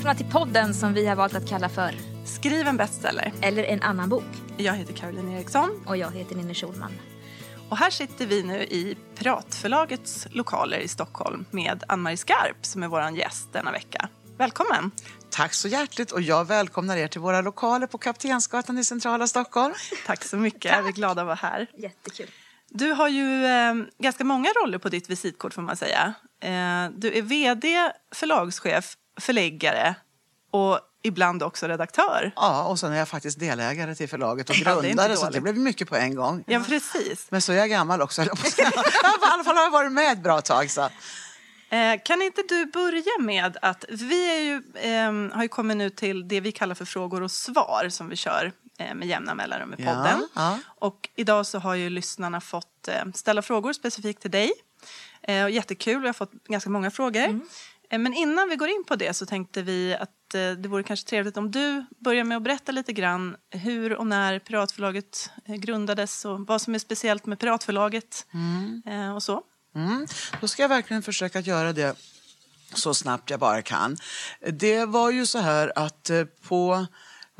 välkomna till podden som vi har valt att kalla för Skriv en bestseller. Eller en annan bok. Jag heter Caroline Eriksson Och jag heter Ninni Schulman. och här sitter vi nu i Piratförlagets lokaler i Stockholm med Ann-Marie Skarp som är vår gäst denna vecka. Välkommen! Tack så hjärtligt och jag välkomnar er till våra lokaler på Kaptensgatan i centrala Stockholm. Tack så mycket, vi är glada att vara här. Jättekul. Du har ju eh, ganska många roller på ditt visitkort får man säga. Eh, du är vd, förlagschef, förläggare och ibland också redaktör. Ja, och sen är jag faktiskt delägare till förlaget och Ja, grundare så dåligt. det blev mycket på en gång. Ja, precis. Men så är jag gammal också. I alla fall har jag varit med ett bra tag. Så. Eh, kan inte du börja med att vi ju, eh, har ju kommit nu till det vi kallar för frågor och svar som vi kör eh, med jämna mellanrum i Ja, podden. ja. Och idag så har ju lyssnarna fått eh, ställa frågor specifikt till dig. Eh, och jättekul, vi har fått ganska många frågor. Mm. Eh, men innan vi går in på det så tänkte vi att eh, det vore kanske trevligt om du börjar med att berätta lite grann hur och när Piratförlaget eh, grundades och vad som är speciellt med Piratförlaget eh, och så. Mm. Då ska jag verkligen försöka göra det så snabbt jag bara kan. Det var ju så här att på,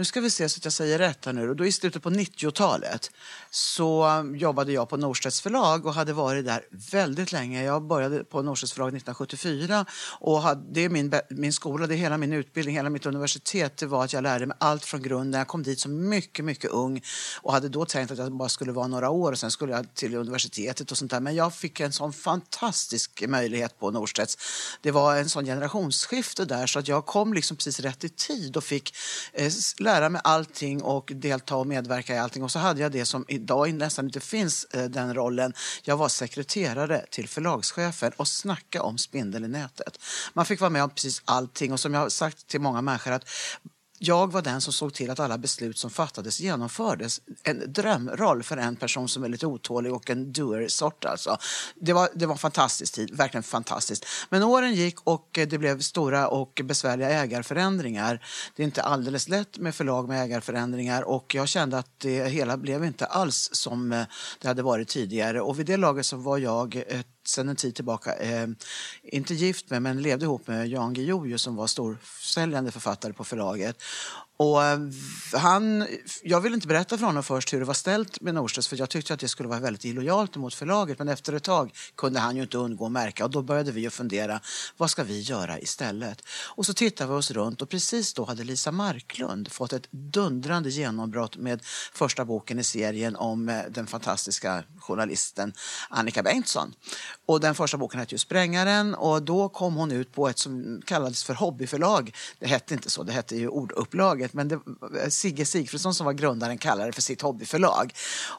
nu ska vi se så att jag säger rätt här nu, och då i slutet på 90-talet så jobbade jag på Norstedts förlag och hade varit där väldigt länge. Jag började på Norstedts förlag 1974 och hade, det är min, min skola, det är hela min utbildning, hela mitt universitet. Det var att jag lärde mig allt från grunden. Jag kom dit som mycket, mycket ung och hade då tänkt att jag bara skulle vara några år och sen skulle jag till universitetet och sånt där. Men jag fick en sån fantastisk möjlighet på Norstedts. Det var en sån generationsskifte där så att jag kom liksom precis rätt i tid och fick eh, lära mig allting och delta och medverka i allting. Och så hade jag det som idag nästan inte finns, eh, den rollen. Jag var sekreterare till förlagschefen och snacka om spindeln i nätet. Man fick vara med om precis allting och som jag har sagt till många människor att jag var den som såg till att alla beslut som fattades genomfördes. En drömroll för en person som är lite otålig och en doer-sort alltså. Det var, det var en fantastisk tid, verkligen fantastiskt. Men åren gick och det blev stora och besvärliga ägarförändringar. Det är inte alldeles lätt med förlag med ägarförändringar och jag kände att det hela blev inte alls som eh, det hade varit tidigare. Och vid det laget så var jag ett sedan en tid tillbaka, eh, inte gift med men levde ihop med Jan Guillou som var storsäljande författare på förlaget. Och eh, han, jag ville inte berätta för honom först hur det var ställt med Norstedts för jag tyckte att det skulle vara väldigt illojalt mot förlaget men efter ett tag kunde han ju inte undgå att märka och då började vi att fundera vad ska vi göra istället? Och så tittade vi oss runt och precis då hade Lisa Marklund fått ett dundrande genombrott med första boken i serien om eh, den fantastiska journalisten Annika Bengtsson. Och den första boken hette ju Sprängaren och då kom hon ut på ett som kallades för hobbyförlag. Det hette inte så, det hette ju Ordupplaget men det, Sigge Sigfridsson som var grundaren kallade det för sitt hobbyförlag.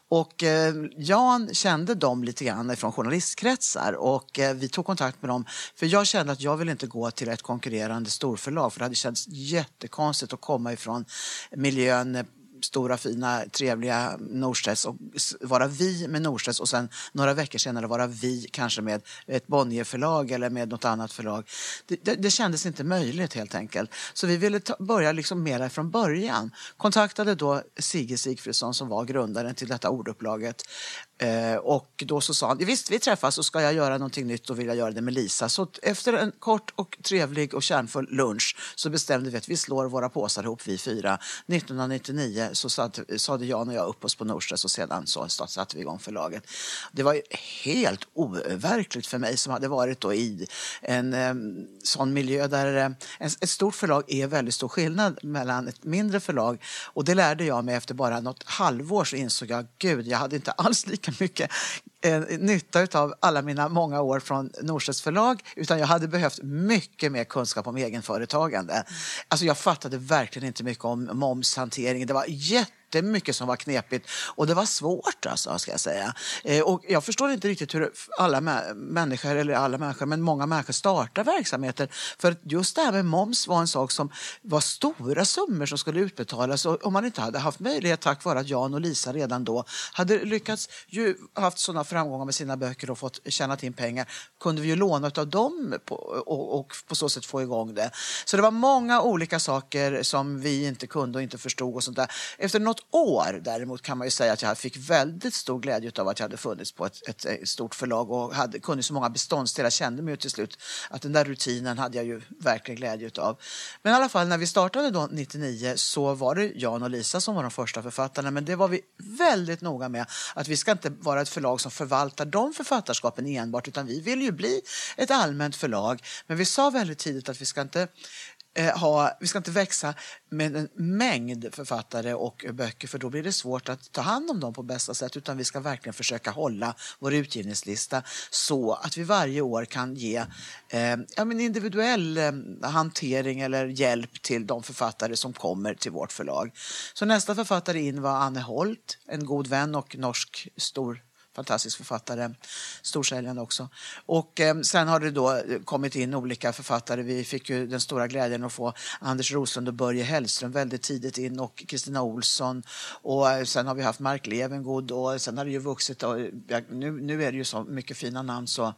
Och eh, Jan kände dem lite grann från journalistkretsar och eh, vi tog kontakt med dem för jag kände att jag ville inte gå till ett konkurrerande storförlag för det hade känts jättekonstigt att komma ifrån miljön eh, stora, fina, trevliga Norstedts och vara vi med Norstedts och sen några veckor senare vara vi kanske med ett Bonnierförlag eller med något annat förlag. Det, det, det kändes inte möjligt helt enkelt. Så vi ville ta, börja liksom mera från början. Kontaktade då Sigge Sigfridsson som var grundaren till detta ordupplaget Eh, och då så sa han, visst vi träffas och ska jag göra någonting nytt och vill jag göra det med Lisa. Så efter en kort och trevlig och kärnfull lunch så bestämde vi att vi slår våra påsar ihop vi fyra. 1999 så satt, sade Jan och jag upp oss på Norstedts och sedan så satte vi igång förlaget. Det var ju helt overkligt för mig som hade varit då i en eh, sån miljö där eh, ett stort förlag är väldigt stor skillnad mellan ett mindre förlag och det lärde jag mig efter bara något halvår så insåg jag, gud jag hade inte alls lika mycket eh, nytta av alla mina många år från Norstedts förlag utan jag hade behövt mycket mer kunskap om egenföretagande. Alltså jag fattade verkligen inte mycket om momshantering. Det var jättemycket som var knepigt och det var svårt alltså, ska jag säga. Eh, och jag förstår inte riktigt hur alla mä- människor, eller alla människor, men många människor startar verksamheter. För just det här med moms var en sak som var stora summor som skulle utbetalas och om man inte hade haft möjlighet tack vare att Jan och Lisa redan då hade lyckats ju haft sådana framgångar med sina böcker och fått tjänat in pengar kunde vi ju låna av dem på, och, och på så sätt få igång det. Så det var många olika saker som vi inte kunde och inte förstod och sånt där. Efter något något år däremot kan man ju säga att jag fick väldigt stor glädje av att jag hade funnits på ett, ett, ett stort förlag och hade, kunde så många beståndsdelar. Jag kände mig ju till slut att den där rutinen hade jag ju verkligen glädje av. Men i alla fall när vi startade då 99 så var det Jan och Lisa som var de första författarna men det var vi väldigt noga med att vi ska inte vara ett förlag som förvaltar de författarskapen enbart utan vi vill ju bli ett allmänt förlag. Men vi sa väldigt tidigt att vi ska inte eh, ha, vi ska inte växa med en mängd författare och böcker för då blir det svårt att ta hand om dem på bästa sätt utan vi ska verkligen försöka hålla vår utgivningslista så att vi varje år kan ge eh, ja, men individuell eh, hantering eller hjälp till de författare som kommer till vårt förlag. Så nästa författare in var Anne Holt, en god vän och norsk stor fantastisk författare, storsäljande också. Och eh, sen har det då kommit in olika författare. Vi fick ju den stora glädjen att få Anders Roslund och Börje Hellström väldigt tidigt in och Kristina Olsson. Och eh, sen har vi haft Mark Levengood och sen har det ju vuxit och nu, nu är det ju så mycket fina namn så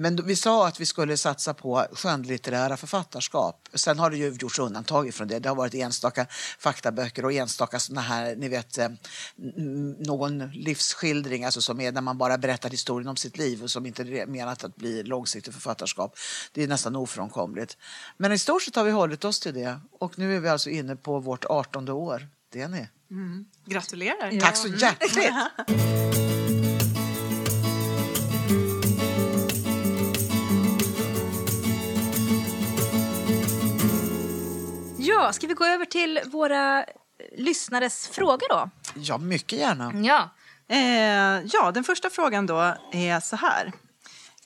men vi sa att vi skulle satsa på skönlitterära författarskap. Sen har det ju gjorts undantag från det. Det har varit enstaka faktaböcker och enstaka såna här, ni vet, eh, någon livsskildring, alltså som är när man bara berättar historien om sitt liv och som inte är menat att bli långsiktigt författarskap. Det är nästan ofrånkomligt. Men i stort sett har vi hållit oss till det och nu är vi alltså inne på vårt 18 år. Det är ni. Mm. Gratulerar! Tack så hjärtligt! Ska vi gå över till våra lyssnares frågor då? Ja, mycket gärna. Ja. Eh, ja, den första frågan då är så här.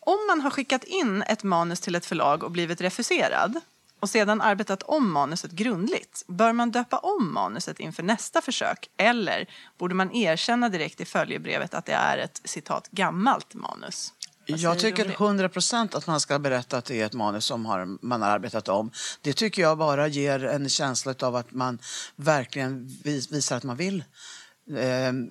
Om man har skickat in ett manus till ett förlag och blivit refuserad och sedan arbetat om manuset grundligt, bör man döpa om manuset inför nästa försök eller borde man erkänna direkt i följebrevet att det är ett citat gammalt manus? Jag tycker 100 procent att man ska berätta att det är ett manus som har, man har arbetat om. Det tycker jag bara ger en känsla av att man verkligen visar att man vill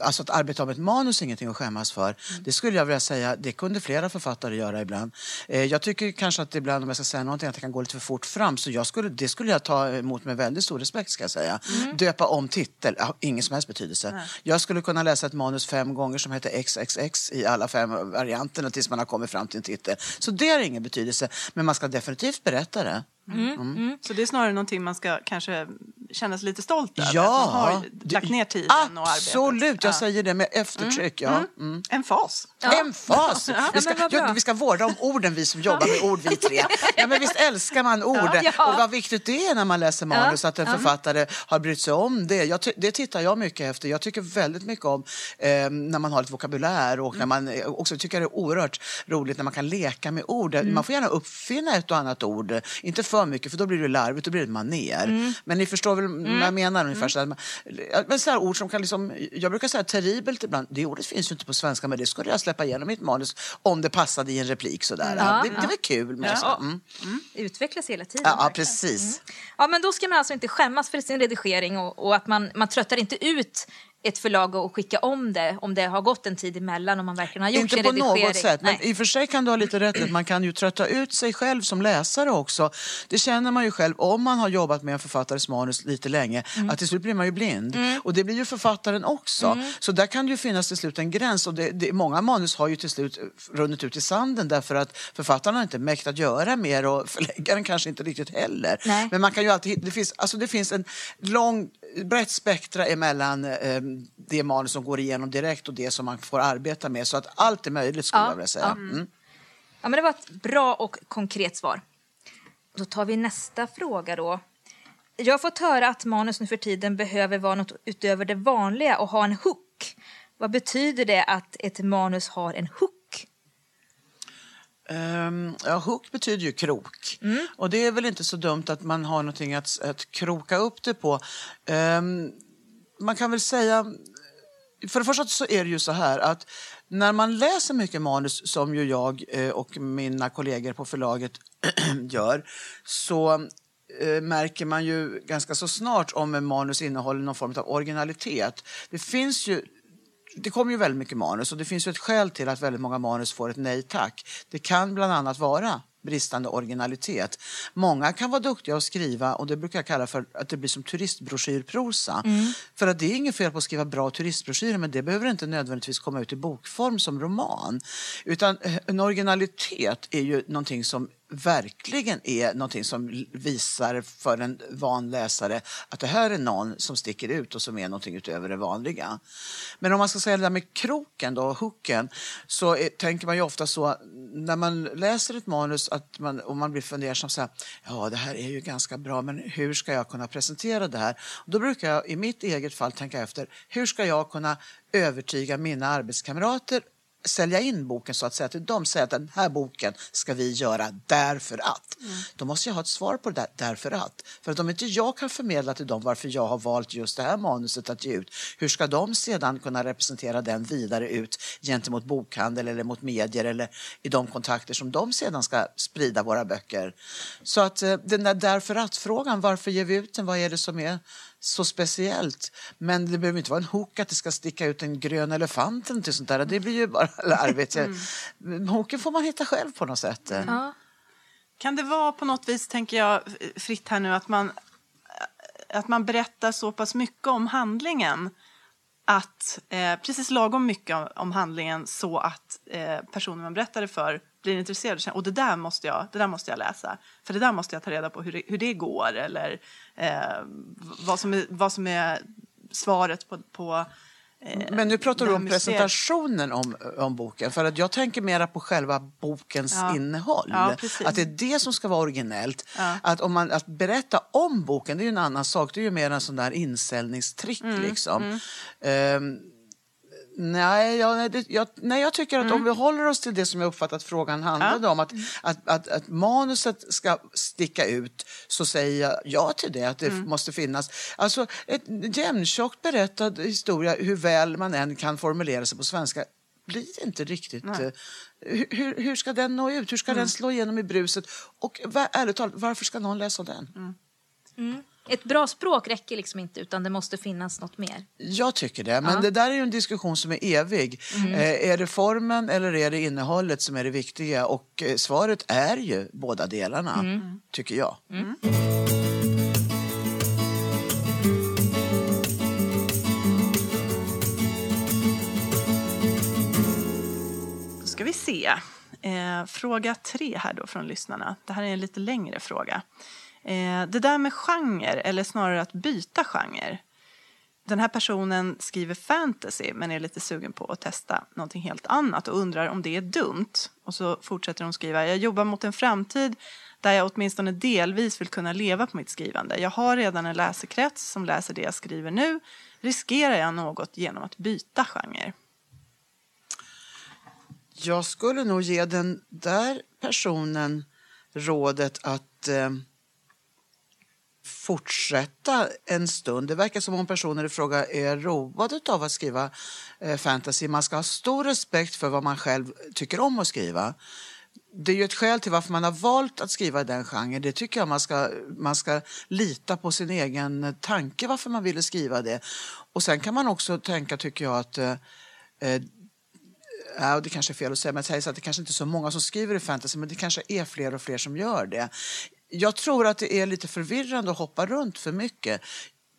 alltså att arbeta om ett manus är ingenting att skämmas för. Mm. Det skulle jag vilja säga, det kunde flera författare göra ibland. Eh, jag tycker kanske att ibland, om jag ska säga någonting, att det kan gå lite för fort fram. Så jag skulle, det skulle jag ta emot med väldigt stor respekt ska jag säga. Mm. Döpa om titel, ingen som helst betydelse. Nej. Jag skulle kunna läsa ett manus fem gånger som heter XXX i alla fem varianterna tills man har kommit fram till en titel. Så det har ingen betydelse. Men man ska definitivt berätta det. Mm. Mm. mm. Så det är snarare någonting man ska kanske känna sig lite stolt över? Ja, att man har lagt ner tiden absolut, och arbetet? Absolut, jag säger det med eftertryck. Mm. Ja. Mm. En fas. Ja. En fas! Vi ska, ja, vi ska vårda om orden, vi som jobbar med ord, vi tre. Ja, men visst älskar man ord. Och vad viktigt det är när man läser manus, att en författare har brytt sig om det. Jag, det tittar jag mycket efter. Jag tycker väldigt mycket om eh, när man har ett vokabulär och när man eh, också tycker det är oerhört roligt när man kan leka med ord. Man får gärna uppfinna ett och annat ord, inte för mycket för då blir det larvigt, då blir det maner. Mm. Men ni förstår väl mm. vad jag menar ungefär. Mm. Så men så här ord som kan liksom, jag brukar säga terribelt ibland, det ordet finns ju inte på svenska men det skulle jag släppa igenom i ett manus om det passade i en replik sådär. Ja, det, det var kul. Men ja. mm. mm. Utvecklas hela tiden. Ja, ja precis. Mm. Ja men då ska man alltså inte skämmas för sin redigering och, och att man, man tröttar inte ut ett förlag och skicka om det om det har gått en tid emellan och man verkligen har gjort Inte sin på redigering. något sätt, men i och för sig kan du ha lite rätt att man kan ju trötta ut sig själv som läsare också. Det känner man ju själv om man har jobbat med en författares manus lite länge, mm. att till slut blir man ju blind. Mm. Och det blir ju författaren också. Mm. Så där kan det ju finnas till slut en gräns och det, det, många manus har ju till slut runnit ut i sanden därför att författaren har inte mäktat göra mer och förläggaren kanske inte riktigt heller. Nej. Men man kan ju alltid, det finns, alltså det finns en lång brett spektra emellan eh, det manus som går igenom direkt och det som man får arbeta med. Så att allt är möjligt skulle ja, jag vilja säga. Mm. ja, men det var ett bra och konkret svar. Då tar vi nästa fråga då. Jag har fått höra att manus nu för tiden behöver vara något utöver det vanliga och ha en hook. Vad betyder det att ett manus har en hook? Um, ja, hook betyder ju krok. Mm. Och det är väl inte så dumt att man har någonting att, att kroka upp det på. Um, man kan väl säga, för det första så är det ju så här att när man läser mycket manus, som ju jag eh, och mina kollegor på förlaget gör, så eh, märker man ju ganska så snart om en manus innehåller någon form av originalitet. Det finns ju det kommer ju väldigt mycket manus och det finns ju ett skäl till att väldigt många manus får ett nej tack. Det kan bland annat vara bristande originalitet. Många kan vara duktiga att skriva och det brukar jag kalla för att det blir som turistbroschyrprosa. För att det är inget fel på att skriva bra turistbroschyrer men det behöver inte nödvändigtvis komma ut i bokform som roman. Utan eh, en originalitet är ju någonting som verkligen är någonting som visar för en van läsare att det här är någon som sticker ut och som är någonting utöver det vanliga. Men om man ska säga det där med kroken då, hooken, så är, tänker man ju ofta så när man läser ett manus att man, och man blir fundersam så här, ja det här är ju ganska bra men hur ska jag kunna presentera det här? Och då brukar jag i mitt eget fall tänka efter, hur ska jag kunna övertyga mina arbetskamrater sälja in boken så att säga till dem, säga att den här boken ska vi göra därför att. Mm. Då måste jag ha ett svar på det där, därför att. För att om inte jag kan förmedla till dem varför jag har valt just det här manuset att ge ut, hur ska de sedan kunna representera den vidare ut gentemot bokhandel eller mot medier eller i de kontakter som de sedan ska sprida våra böcker. Så att eh, den där därför att-frågan, varför ger vi ut den, vad är det som är så speciellt. Men det behöver inte vara en hook att det ska sticka ut en grön elefant eller sånt där. Det blir ju bara larvigt. Mm. Hooken får man hitta själv på något sätt. Ja. Kan det vara på något vis, tänker jag fritt här nu, att man, att man berättar så pass mycket om handlingen att eh, precis lagom mycket om, om handlingen så att eh, personen man berättar det för blir intresserad och känner och det där måste jag, det där måste jag läsa. För det där måste jag ta reda på hur det, hur det går eller eh, vad, som är, vad som är svaret på, på men nu pratar du om presentationen om, om boken. För att jag tänker mera på själva bokens ja. innehåll. Ja, att det är det som ska vara originellt. Ja. Att, om man, att berätta om boken, det är en annan sak. Det är ju mer en sån där insäljningstrick. Mm, liksom. Mm. Um, Nej, jag, det, jag, nej, jag tycker att mm. om vi håller oss till det som jag uppfattat frågan handlade ja. om, att, att, att, att, manuset ska sticka ut, så säger jag ja till det, att det mm. måste finnas. Alltså, ett jämntjockt berättad historia, hur väl man än kan formulera sig på svenska, blir inte riktigt... Uh, hur, hur ska den nå ut? Hur ska mm. den slå igenom i bruset? Och ärligt talat, varför ska någon läsa den? Mm. mm. Ett bra språk räcker liksom inte utan det måste finnas något mer. Jag tycker det, men ja. det där är ju en diskussion som är evig. Mm. Eh, är det formen eller är det innehållet som är det viktiga? Och eh, svaret är ju båda delarna, mm. tycker jag. Mm. Då ska vi se. Eh, fråga tre här då från lyssnarna. Det här är en lite längre fråga. Eh, det där med genre, eller snarare att byta genre. Den här personen skriver fantasy men är lite sugen på att testa någonting helt annat och undrar om det är dumt. Och så fortsätter hon skriva, jag jobbar mot en framtid där jag åtminstone delvis vill kunna leva på mitt skrivande. Jag har redan en läsekrets som läser det jag skriver nu. Riskerar jag något genom att byta genre? Jag skulle nog ge den där personen rådet att eh fortsätta en stund. Det verkar som om personer i fråga är roade av att skriva eh, fantasy. Man ska ha stor respekt för vad man själv tycker om att skriva. Det är ju ett skäl till varför man har valt att skriva i den genren. Det tycker jag man ska, man ska lita på sin egen tanke varför man ville skriva det. Och sen kan man också tänka, tycker jag, att eh, eh, Ja, det kanske är fel att säga, men jag säger så att det kanske inte är så många som skriver i fantasy, men det kanske är fler och fler som gör det jag tror att det är lite förvirrande att hoppa runt för mycket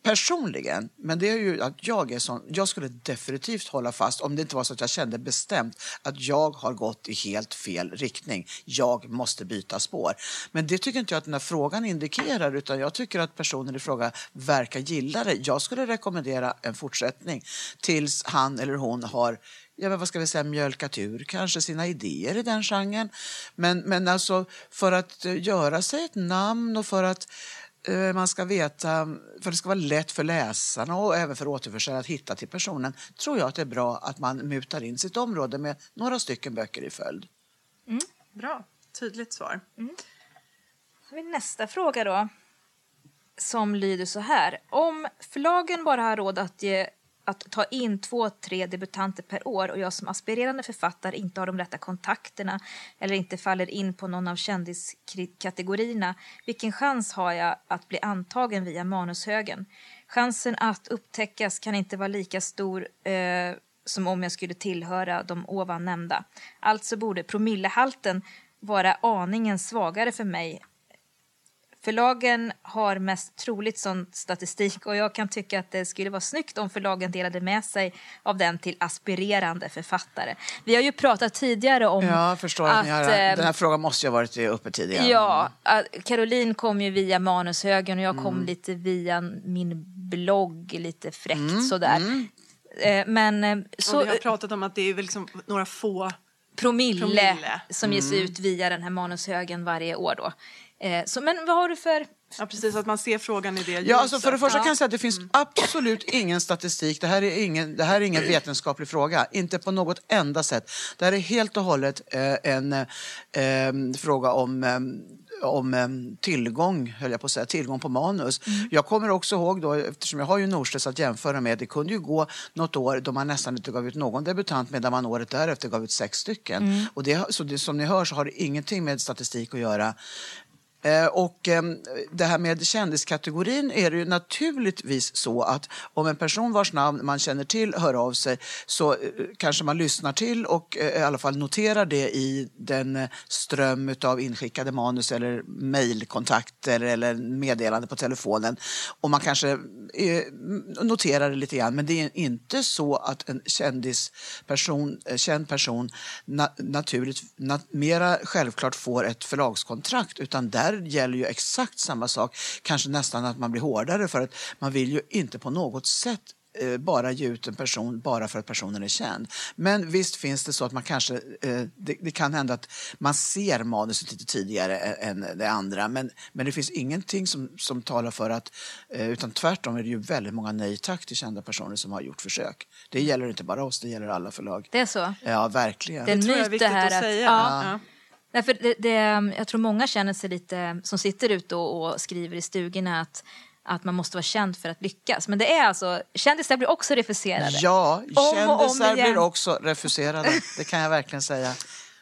personligen, men det är ju att jag är sån, jag skulle definitivt hålla fast om det inte var så att jag kände bestämt att jag har gått i helt fel riktning. Jag måste byta spår. Men det tycker inte jag att den här frågan indikerar utan jag tycker att personen i fråga verkar gilla det. Jag skulle rekommendera en fortsättning tills han eller hon har ja, men vad ska vi säga, mjölkat ur kanske sina idéer i den genren. Men, men alltså för att eh, göra sig ett namn och för att man ska veta, för det ska vara lätt för läsarna och även för återförsäljare att hitta till personen, tror jag att det är bra att man mutar in sitt område med några stycken böcker i följd. Mm. Bra, tydligt svar. Mm. har vi nästa fråga då. Som lyder så här. Om förlagen bara har råd att ge att ta in två, tre debutanter per år och jag som aspirerande författare inte har de rätta kontakterna eller inte faller in på någon av kändiskategorierna, vilken chans har jag att bli antagen via manushögen? Chansen att upptäckas kan inte vara lika stor eh, som om jag skulle tillhöra de ovan nämnda. Alltså borde promillehalten vara aningen svagare för mig. Förlagen har mest troligt sån statistik och jag kan tycka att det skulle vara snyggt om förlagen delade med sig av den till aspirerande författare. Vi har ju pratat tidigare om Ja, jag förstår att, att ni har, eh, den här frågan måste ju ha varit uppe tidigare. Ja, Caroline kom ju via Manushögen och jag kom Mm. lite via min blogg, lite fräckt Mm, sådär. Eh, Men eh, Så, så vi har pratat om att det är liksom några få... promille, promille. som ges Mm. ut via den här Manushögen varje år då. Eh, Så, men vad har du för... Ja, precis, att man ser frågan i det Ja, alltså för det ljuset. första kan jag säga att det finns absolut ingen statistik. Det här är ingen, det här är ingen vetenskaplig fråga. Inte på något enda sätt. Det här är helt och hållet eh, en eh, fråga om eh, om eh, tillgång, höll jag på att säga, tillgång på manus. Jag kommer också ihåg då, eftersom jag har ju Norstedts att jämföra med, det kunde ju gå något år då man nästan inte gav ut någon debutant medan man året därefter gav ut sex stycken. Och det, så det, som ni hör så har det ingenting med statistik att göra. Eh, och ehm, det här med kändiskategorin är det ju naturligtvis så att om en person vars namn man känner till hör av sig så eh, kanske man lyssnar till och eh, i alla fall noterar det i den ström av inskickade manus eller mejlkontakter eller meddelande på telefonen. Och man kanske noterar det lite grann men det är inte så att en kändisperson, känd person na, naturligt, na, mera självklart får ett förlagskontrakt utan där gäller ju exakt samma sak. Kanske nästan att man blir hårdare för att man vill ju inte på något sätt eh, bara ge ut en person bara för att personen är känd. Men visst finns det så att man kanske, eh, det, det kan hända att man ser manuset lite tidigare än det andra. Men, men det finns ingenting som, som talar för att, eh, utan tvärtom är det ju väldigt många nej tack till kända personer som har gjort försök. Det gäller inte bara oss, det gäller alla förlag. Det är så? Ja, verkligen. Det Det tror jag är viktigt det här att att... säga. Ja. Ja. Därför det, det, jag tror många känner sig lite, som sitter ute och, och skriver i stugorna, att, att man måste vara känd för att lyckas. Men det är alltså, kändisar blir också refuserade. Ja, Om och om kändisar blir också refuserade. Det kan jag verkligen säga.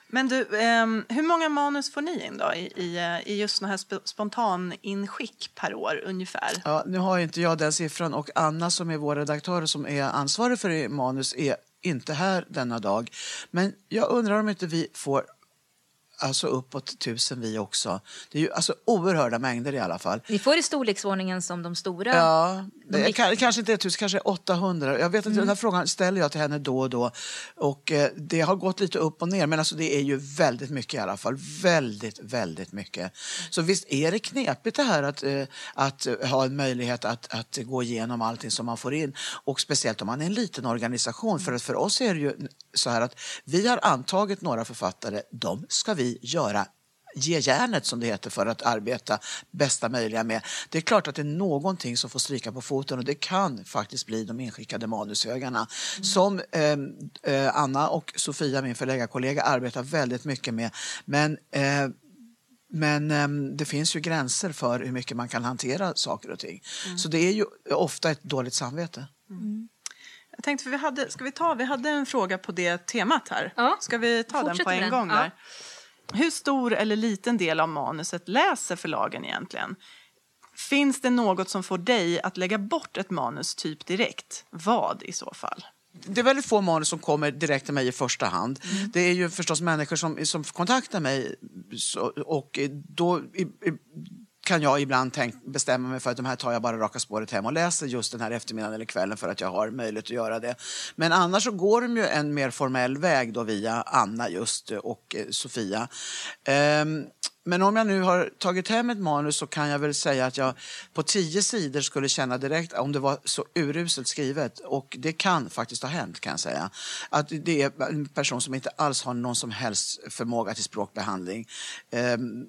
Men du, ehm, hur många manus får ni in då i, i, eh, i just såna här sp- spontaninskick per år ungefär? Ja, nu har inte jag den siffran och Anna som är vår redaktör som är ansvarig för manus är inte här denna dag. Men jag undrar om inte vi får alltså uppåt tusen vi också. Det är ju alltså oerhörda mängder i alla fall. Ni får i storleksordningen som de stora. Ja, De det kan, kanske inte 1000, kanske 800. Jag vet att den här frågan ställer jag till henne då och då. Och eh, det har gått lite upp och ner, men alltså det är ju väldigt mycket i alla fall. Väldigt, väldigt mycket. Så visst är det knepigt det här att, eh, att ha en möjlighet att, att gå igenom allting som man får in. Och speciellt om man är en liten organisation. För att för oss är det ju så här att vi har antagit några författare, de ska vi göra ge järnet som det heter för att arbeta bästa möjliga med. Det är klart att det är någonting som får stryka på foten och det kan faktiskt bli de inskickade manushögarna som eh, eh, Anna och Sofia, min förläggarkollega, arbetar väldigt mycket med. Men eh, men ehm, det finns ju gränser för hur mycket man kan hantera saker och ting. Så det är ju ofta ett dåligt samvete. Jag tänkte, för vi hade, ska vi ta, vi hade en fråga på det temat här. Ja. Ska vi ta den Fortsätt på med en den. gång? Ja. Där? Hur stor eller liten del av manuset läser förlagen egentligen? Finns det något som får dig att lägga bort ett manus typ direkt? Vad i så fall? det är väldigt få manus som kommer direkt till mig i första hand. Det är ju förstås människor som, som kontaktar mig så, och då i, i, kan jag ibland tänk, bestämma mig för att de här tar jag bara raka spåret hem och läser just den här eftermiddagen eller kvällen för att jag har möjlighet att göra det. Men annars så går de ju en mer formell väg då via Anna just och eh, Sofia. Um, men om jag nu har tagit hem ett manus så kan jag väl säga att jag på tio sidor skulle känna direkt om det var så uruselt skrivet. Och det kan faktiskt ha hänt kan jag säga. Att det är en person som inte alls har någon som helst förmåga till språkbehandling. Um,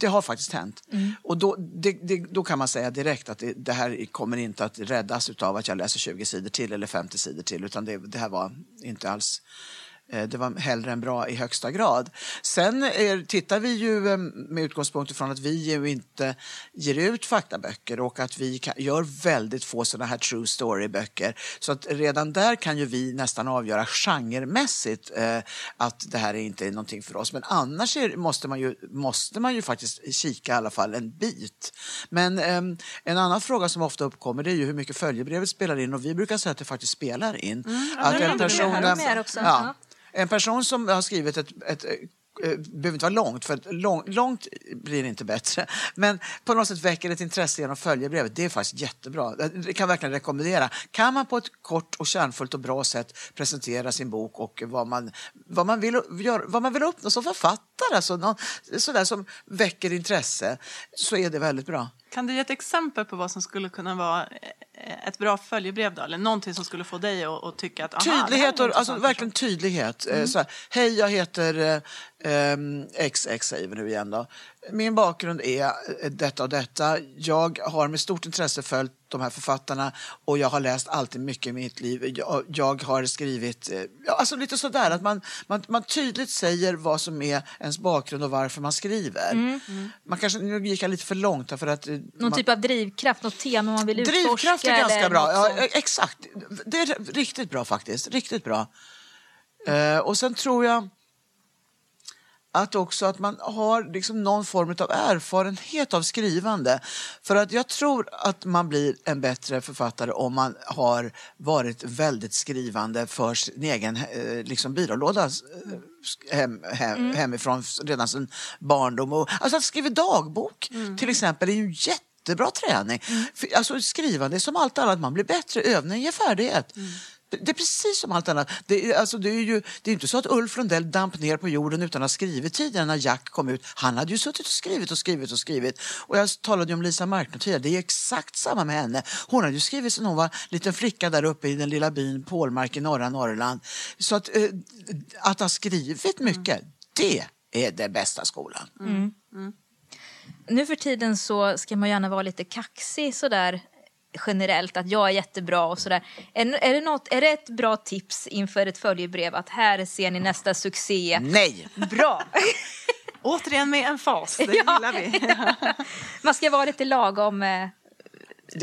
det har faktiskt hänt. Och då, det, det, då kan man säga direkt att det, det här kommer inte att räddas av att jag läser 20 sidor till eller 50 sidor till. Utan det, det här var inte alls det var hellre än bra i högsta grad. Sen är, tittar vi ju eh, med utgångspunkt från att vi ju inte ger ut faktaböcker och att vi kan, gör väldigt få sådana här true story-böcker. Så att redan där kan ju vi nästan avgöra genremässigt eh, att det här är inte är någonting för oss. Men annars är, måste, man ju, måste man ju faktiskt kika i alla fall en bit. Men ehm, en annan fråga som ofta uppkommer är ju hur mycket följebrevet spelar in och vi brukar säga att det faktiskt spelar in. ja, att en person, ja en person som har skrivit ett, ett eh, behöver inte vara långt, för lång, långt blir inte bättre. Men på något sätt väcker ett intresse genom följebrevet. Det är faktiskt jättebra. Det kan jag verkligen rekommendera. Kan man på ett kort och kärnfullt och bra sätt presentera sin bok och vad man, vad man, vill, gör, vad man vill uppnå som författare, alltså någon, sådär som väcker intresse, så är det väldigt bra. Kan du ge ett exempel på vad som skulle kunna vara eh, ett bra följebrev då? Eller någonting som skulle få dig att, att tycka att... Tydlighet, och, alltså verkligen tydlighet. Eh, Så här, Hej, jag heter eh, ehm, XX, säger vi nu igen då. Min bakgrund är eh, detta och detta. Jag har med stort intresse följt de här författarna och jag har läst alltid mycket i mitt liv. Jag, jag har skrivit, eh, ja, alltså lite sådär att man, man, man tydligt säger vad som är ens bakgrund och varför man skriver. Man kanske, nu gick jag lite för långt för att eh, Någon man, typ av drivkraft, något tema man vill utforska? Är ganska bra. Ja, exakt. Det är riktigt bra faktiskt. Riktigt bra. Eh, och sen tror jag att också att man har liksom någon form av erfarenhet av skrivande. För att jag tror att man blir en bättre författare om man har varit väldigt skrivande för sin egen eh, liksom byrålåda eh, hem, hem, hemifrån redan sin barndom. Och, alltså att skriva dagbok till exempel är ju en jättebra träning. För, alltså skrivande är som allt annat, man blir bättre, övning ger färdighet. Det är precis som allt annat. Det är, alltså, det är ju det är inte så att Ulf Lundell damp ner på jorden utan att ha skrivit tidigare när Jack kom ut. Han hade ju suttit och skrivit och skrivit och skrivit. Och jag talade om Lisa Marklund tidigare. Det är exakt samma med henne. Hon hade ju skrivit sedan hon var liten flicka där uppe i den lilla byn Pålmark i norra Norrland. Så att, eh, att ha skrivit mycket, det är den bästa skolan. Nu för tiden så ska man gärna vara lite kaxig sådär generellt, att jag är jättebra och sådär. Är, är, det något, är det ett bra tips inför ett följebrev att här ser ni nästa succé? Nej! Bra! Återigen med en fas, det Ja. gillar vi. Man ska vara lite lagom...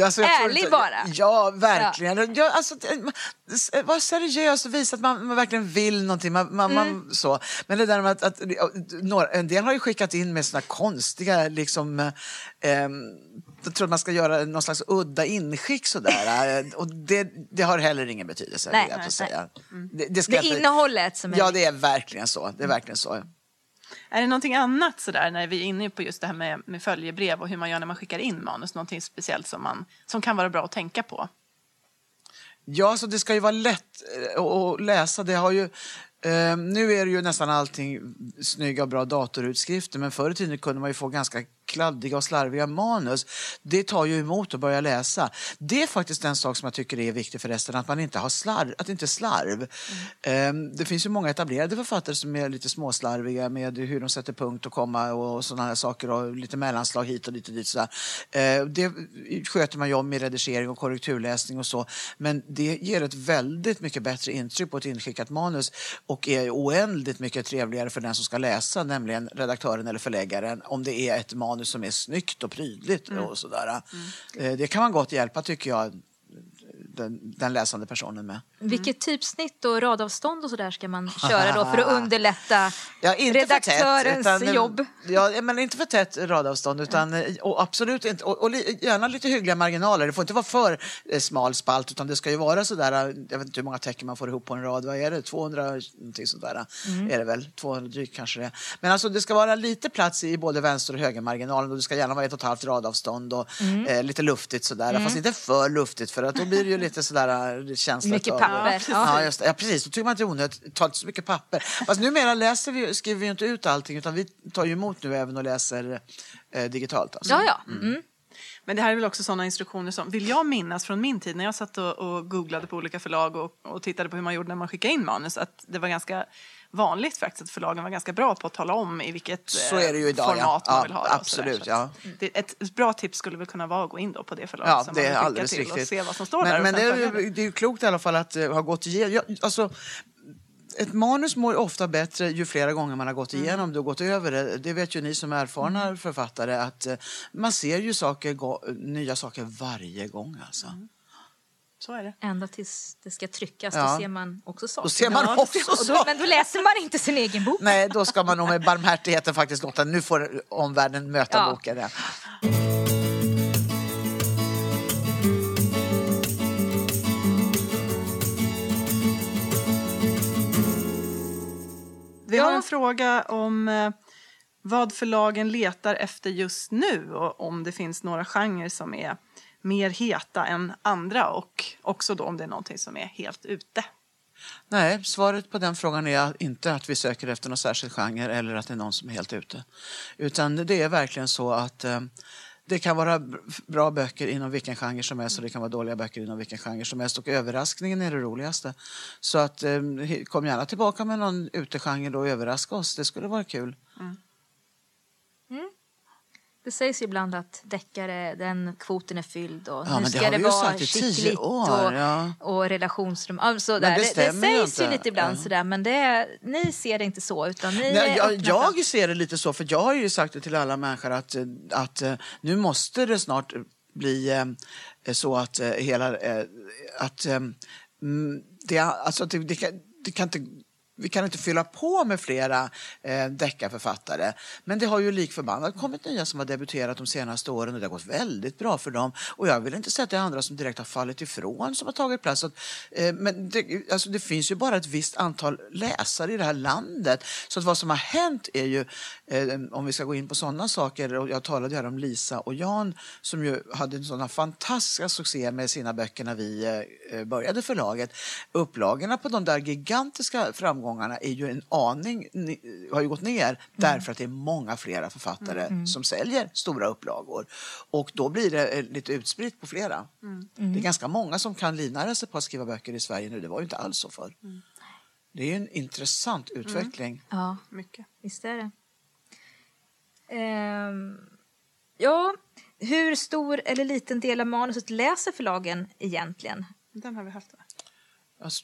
Alltså, jag Ärlig inte- bara. Ja, verkligen. Ja. alltså, det- var seriös och visa att man, man verkligen vill någonting. Man, man, Mm. man, så. Men det där med att, att några, en del har ju skickat in med såna konstiga, liksom, eh, jag tror att man ska göra någon slags udda inskick sådär. eh, och det, det har heller ingen betydelse, Nej, jag nej, få säga. Det, det, det ska är inte- innehållet som är... Ja, det är verkligen så. Det är verkligen så. Är det någonting annat sådär när vi är inne på just det här med, med följebrev och hur man gör när man skickar in manus? Någonting speciellt som, man, som kan vara bra att tänka på? Ja, så det ska ju vara lätt eh, att- att läsa. Det har ju, eh, nu är det ju nästan allting snygga och bra datorutskrifter men förr i tiden kunde man ju få ganska kladdiga och slarviga manus. Det tar ju emot att börja läsa. Det är faktiskt en sak som jag tycker är viktig förresten, att man inte har slarv, att det inte är slarv. Eh, det finns ju många etablerade författare som är lite småslarviga med hur de sätter punkt och komma och sådana här saker och lite mellanslag hit och dit och dit. Sådär. Eh, det sköter man ju om i redigering och korrekturläsning och så. Men det ger ett väldigt mycket bättre intryck på ett inskickat manus och är oändligt mycket trevligare för den som ska läsa, nämligen redaktören eller förläggaren, om det är ett manus som är snyggt och prydligt och sådär. Eh, det kan man gott hjälpa tycker jag den, den läsande personen med. Vilket typsnitt och radavstånd och sådär ska man köra då för att underlätta Ja, inte redaktörens för tätt, utan, jobb? Ja, men inte för tätt radavstånd utan eh, och absolut inte. Och, och gärna lite hyggliga marginaler. Det får inte vara för eh, smal spalt utan det ska ju vara sådär, eh, jag vet inte hur många tecken man får ihop på en rad. Vad är det? 200 någonting sådär Mm. är det väl? 200 drygt kanske det är. Men alltså det ska vara lite plats i både vänster och högermarginalen och det ska gärna vara ett och ett halvt radavstånd och Mm. eh, lite luftigt sådär. Fast inte för luftigt för att då blir det ju lite sådär eh, känsla Mycket av- papper. Ja, just ja, precis. Då tycker man att det är onödigt. Ta inte så mycket papper. Fast numera läser vi, skriver vi ju inte ut allting utan vi tar ju emot nu även och läser eh, digitalt. Alltså. Ja, ja. Mm. Men det här är väl också sådana instruktioner som, vill jag minnas från min tid när jag satt och, och googlade på olika förlag och, och tittade på hur man gjorde när man skickade in manus, att det var ganska vanligt faktiskt att förlagen var ganska bra på att tala om i vilket Så eh, idag, ja. format man vill ha absolut, ja. det, ett bra tips skulle väl kunna vara att gå in då på det förlaget Ja, som det man vill alldeles till riktigt. och se vad som står men, där. Men det är, det är ju klokt i alla fall att uh, ha gått igenom. Ja, alltså, ett manus mår ofta bättre ju flera gånger man har gått Mm. igenom det och gått över det. Det vet ju ni som är erfarna författare att eh, man ser ju saker, nya saker varje gång. Alltså. Mm. Så är det. Ända tills det ska tryckas, Ja. då ser man också saker. Då ser man Ja, också då. Men då läser man inte sin egen bok. Nej, då ska man nog med barmhärtigheten faktiskt låta, nu får omvärlden möta Ja. boken. Ja. Vi har en fråga om eh, vad förlagen letar efter just nu och om det finns några genrer som är mer heta än andra och också då om det är någonting som är helt ute. Nej, svaret på den frågan är inte att vi söker efter någon särskild genre eller att det är någon som är helt ute. Utan det är verkligen så att eh, det kan vara bra böcker inom vilken genre som helst och det kan vara dåliga böcker inom vilken genre som helst och överraskningen är det roligaste. Så att eh, kom gärna tillbaka med någon utegenre och överraska oss, det skulle vara kul. Mm. Det sägs ibland att deckare, den kvoten är fylld och ja, nu ska det, vara skickligt och, ja. och relationsrum. Alltså, det, det, det sägs ju lite ibland ja. sådär men det, ni ser det inte så utan ni Nej, jag, jag ser det lite så för jag har ju sagt det till alla människor att, att eh, nu måste det snart bli eh, så att eh, hela, att mm, det, alltså, det, det, kan, det kan inte vi kan inte fylla på med flera eh, deckarförfattare. Men det har ju lik förbannat kommit nya som har debuterat de senaste åren och det har gått väldigt bra för dem. Och jag vill inte säga att det är andra som direkt har fallit ifrån som har tagit plats. Att, eh, men det, alltså det finns ju bara ett visst antal läsare i det här landet. Så att vad som har hänt är ju, eh, om vi ska gå in på sådana saker, och jag talade här om Lisa och Jan som ju hade sådana fantastiska succé med sina böcker när vi eh, började förlaget. Upplagorna på de där gigantiska framgångarna framgångarna är ju en aning, har ju gått ner mm. därför att det är många flera författare mm. mm. som säljer stora upplagor. Och då blir det eh, lite utspritt på flera. Mm. Det är ganska många som kan livnära sig på att skriva böcker i Sverige nu, det var ju inte alls så förr. Mm. Det är en intressant mm. utveckling. Ja, mycket. Visst är det. Ehm, ja, hur stor eller liten del av manuset läser förlagen egentligen? Den har vi haft. Där.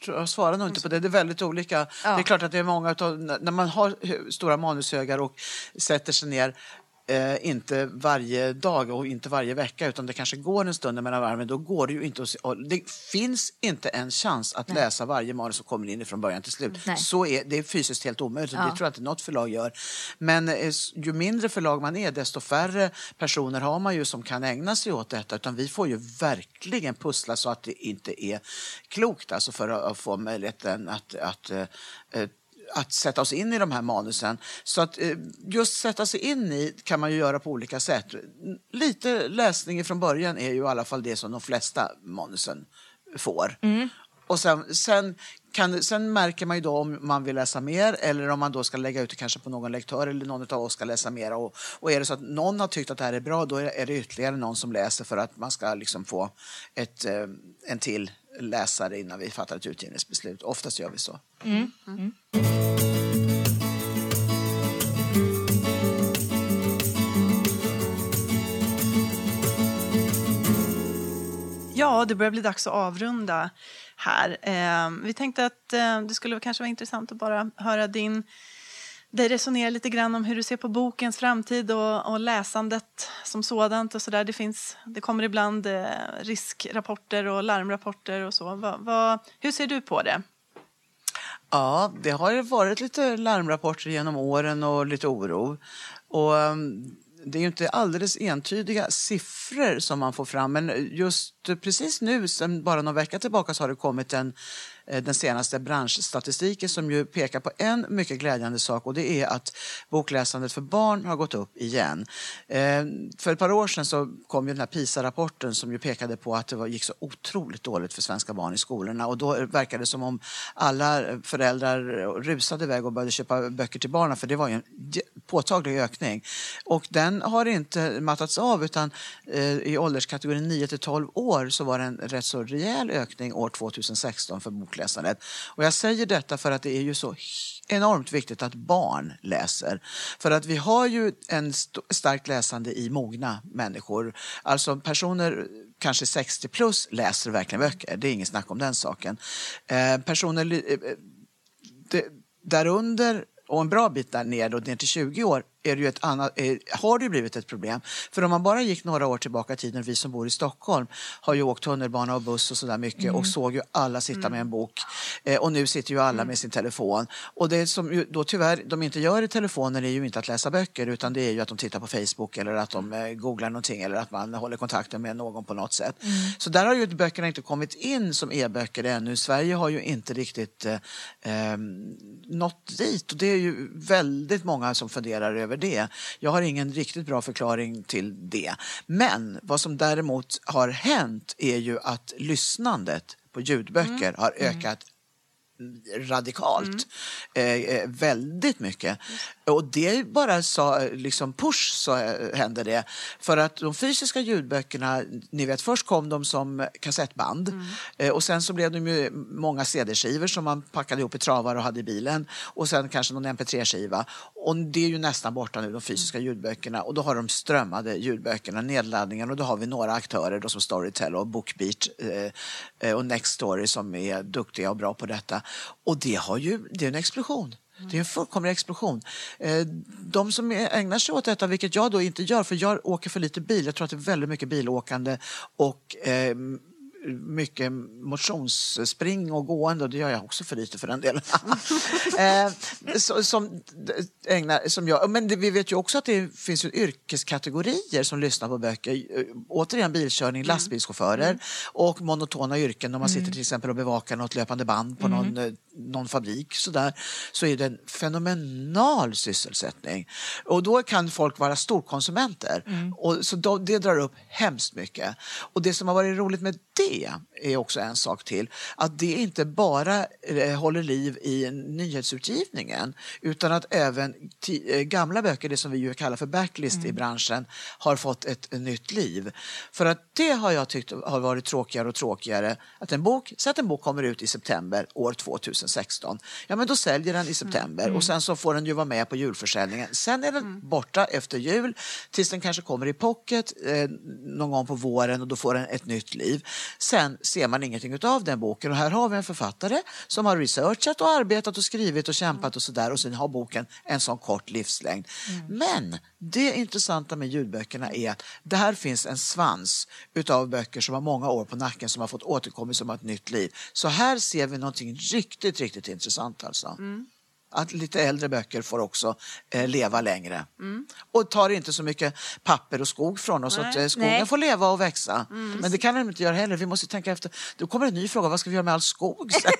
Jag svarar nog inte på det. Det är väldigt olika. Ja. Det är klart att det är många utav, när man har stora manushögar och sätter sig ner Eh, inte varje dag och inte varje vecka utan det kanske går en stund mellan varven. Då går det ju inte att Det finns inte en chans att Nej. läsa varje manus som kommer in från början till slut. Nej. Så är, det är fysiskt helt omöjligt ja. det tror jag inte något förlag gör. Men eh, ju mindre förlag man är desto färre personer har man ju som kan ägna sig åt detta. Utan vi får ju verkligen pussla så att det inte är klokt alltså för att få möjligheten att, att eh, att sätta oss in i de här manusen. Så att eh, just sätta sig in i kan man ju göra på olika sätt. Lite läsning från början är ju i alla fall det som de flesta manusen får. Mm. Och sen, sen, kan, sen märker man ju då om man vill läsa mer eller om man då ska lägga ut det kanske på någon lektör eller någon av oss ska läsa mer. Och, och är det så att någon har tyckt att det här är bra då är det ytterligare någon som läser för att man ska liksom få ett, eh, en till läsare innan vi fattar ett utgivningsbeslut. Oftast gör vi så. Mm. Mm. Ja, det börjar bli dags att avrunda här. Eh, vi tänkte att eh, det skulle kanske vara intressant att bara höra din dig resonera lite grann om hur du ser på bokens framtid och, och läsandet som sådant och så där. Det, finns, det kommer ibland eh, riskrapporter och larmrapporter och så. Va, va, hur ser du på det? Ja, det har varit lite larmrapporter genom åren och lite oro. Och mm, det är ju inte alldeles entydiga siffror som man får fram, men just precis nu, sen bara någon vecka tillbaka, så har det kommit en Eh, den senaste branschstatistiken som ju pekar på en mycket glädjande sak och det är att bokläsandet för barn har gått upp igen. Eh, för ett par år sedan så kom ju den här PISA-rapporten som ju pekade på att det gick så otroligt dåligt för svenska barn i skolorna och då verkade det som om alla föräldrar rusade iväg och började köpa böcker till barnen för det var ju en påtaglig ökning. Och den har inte mattats av utan eh, i ålderskategorin 9 till 12 år så var det en rätt så rejäl ökning år 2016 för bok bokläsandet. Och jag säger detta för att det är ju så enormt viktigt att barn läser. För att vi har ju en st starkt läsande i mogna människor. Alltså personer kanske 60 plus läser verkligen böcker. Det är inget snack om den saken. Eh, personer eh, eh därunder och en bra bit där ner, då, ner till 20 år är det ju ett annat, är, har det ju blivit ett problem. För om man bara gick några år tillbaka i tiden, vi som bor i Stockholm har ju åkt tunnelbana och buss och sådär mycket Mm. och såg ju alla sitta med en bok. Eh, och nu sitter ju alla Mm. med sin telefon. Och det som ju då tyvärr de inte gör i telefonen är ju inte att läsa böcker utan det är ju att de tittar på Facebook eller att de eh, googlar någonting eller att man håller kontakten med någon på något sätt. Mm. Så där har ju böckerna inte kommit in som e-böcker ännu. Sverige har ju inte riktigt eh, eh, nått dit och det är ju väldigt många som funderar över det. Jag har ingen riktigt bra förklaring till det. Men vad som däremot har hänt är ju att lyssnandet på ljudböcker har ökat radikalt. Eh, eh, väldigt mycket. Och det bara så, liksom push så händer det. För att de fysiska ljudböckerna, ni vet först kom de som kassettband eh, och sen så blev de ju många CD-skivor som man packade ihop i travar och hade i bilen och sen kanske någon MP3-skiva. Och det är ju nästan borta nu, de fysiska ljudböckerna och då har de strömmade ljudböckerna, nedladdningen och då har vi några aktörer då som Storytel och Bookbeat eh, eh, och Nextory som är duktiga och bra på detta. Och det, har ju, det är en explosion. Det är en fullkomlig explosion. Eh, de som ägnar sig åt detta, vilket jag då inte gör, för jag åker för lite bil. Jag tror att det är väldigt mycket bilåkande och eh, mycket motionsspring och gående och det gör jag också för lite för den delen. eh, som, ägnar, som jag, men det, vi vet ju också att det finns yrkeskategorier som lyssnar på böcker. Eh, Återigen bilkörning, lastbilschaufförer och monotona yrken. Om man sitter till exempel och bevakar något löpande band på någon, eh, någon fabrik sådär, så är det en fenomenal sysselsättning. Och då kan folk vara storkonsumenter. Och, så då, det drar upp hemskt mycket. Och det som har varit roligt med det är också en sak till. Att det inte bara eh, håller liv i nyhetsutgivningen utan att även eh, gamla böcker, det som vi ju kallar för backlist i branschen, har fått ett, ett nytt liv. För att det har jag tyckt har varit tråkigare och tråkigare. Att en bok, så att en bok kommer ut i september år 2016. Ja men då säljer den i september och sen så får den ju vara med på julförsäljningen. Sen är den borta efter jul tills den kanske kommer i pocket eh, någon gång på våren och då får den ett nytt liv. Sen ser man ingenting av den boken och här har vi en författare som har researchat och arbetat och skrivit och kämpat och sådär och sen har boken en sån kort livslängd. Men det intressanta med ljudböckerna är att det här finns en svans utav böcker som har många år på nacken som har fått återkomma som ett nytt liv. Så här ser vi någonting riktigt, riktigt intressant alltså. Att lite äldre böcker får också eh, leva längre. Och tar inte så mycket papper och skog från oss. så Att, eh, skogen Nej. får leva och växa. Men det kan den inte göra heller. Vi måste tänka efter. Då kommer en ny fråga. Vad ska vi göra med all skog sen?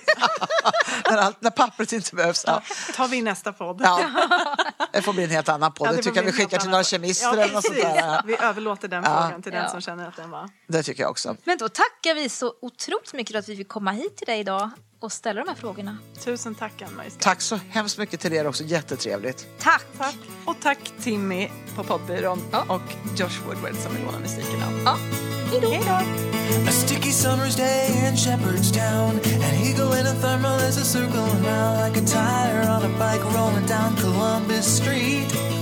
när, allt, när pappret inte behövs. Ja. tar vi nästa podd. Ja. Det får bli en helt annan podd. Ja, det tycker jag vi skickar till några kemister Ja, eller något sånt precis. där. Ja. Vi överlåter den Ja. frågan till den som känner att den var... Det tycker jag också. Men då tackar vi så otroligt mycket för att vi fick komma hit till dig idag och ställa de här frågorna. Tusen tack Ann-Marie. Tack så hemskt mycket till er också. Jättetrevligt. Tack! Tack. Och tack Timmy på poddbyrån Ja. och Josh Woodward som vill låna musiken av. Ja, hej då! A sticky summer's day in Shepherdstown. An eagle in a thermal is a circling round like a tire on a bike rolling down Columbus Street.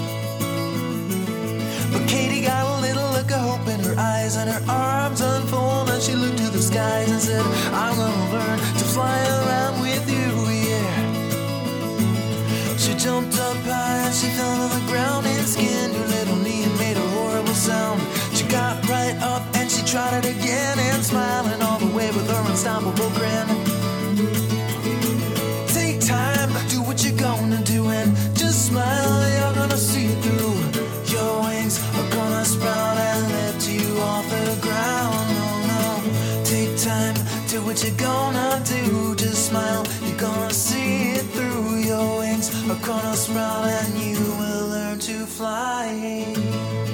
And her arms unfold and she looked to the skies and said, I'm gonna learn to fly around with you, yeah. She jumped up high and she fell to the ground and skinned her little knee and made a horrible sound. She got right up and she tried it again and smiling all the way with her unstoppable grin. what you gonna do? Just smile, you're gonna see it through. Your wings A gonna sprout and you will learn to fly.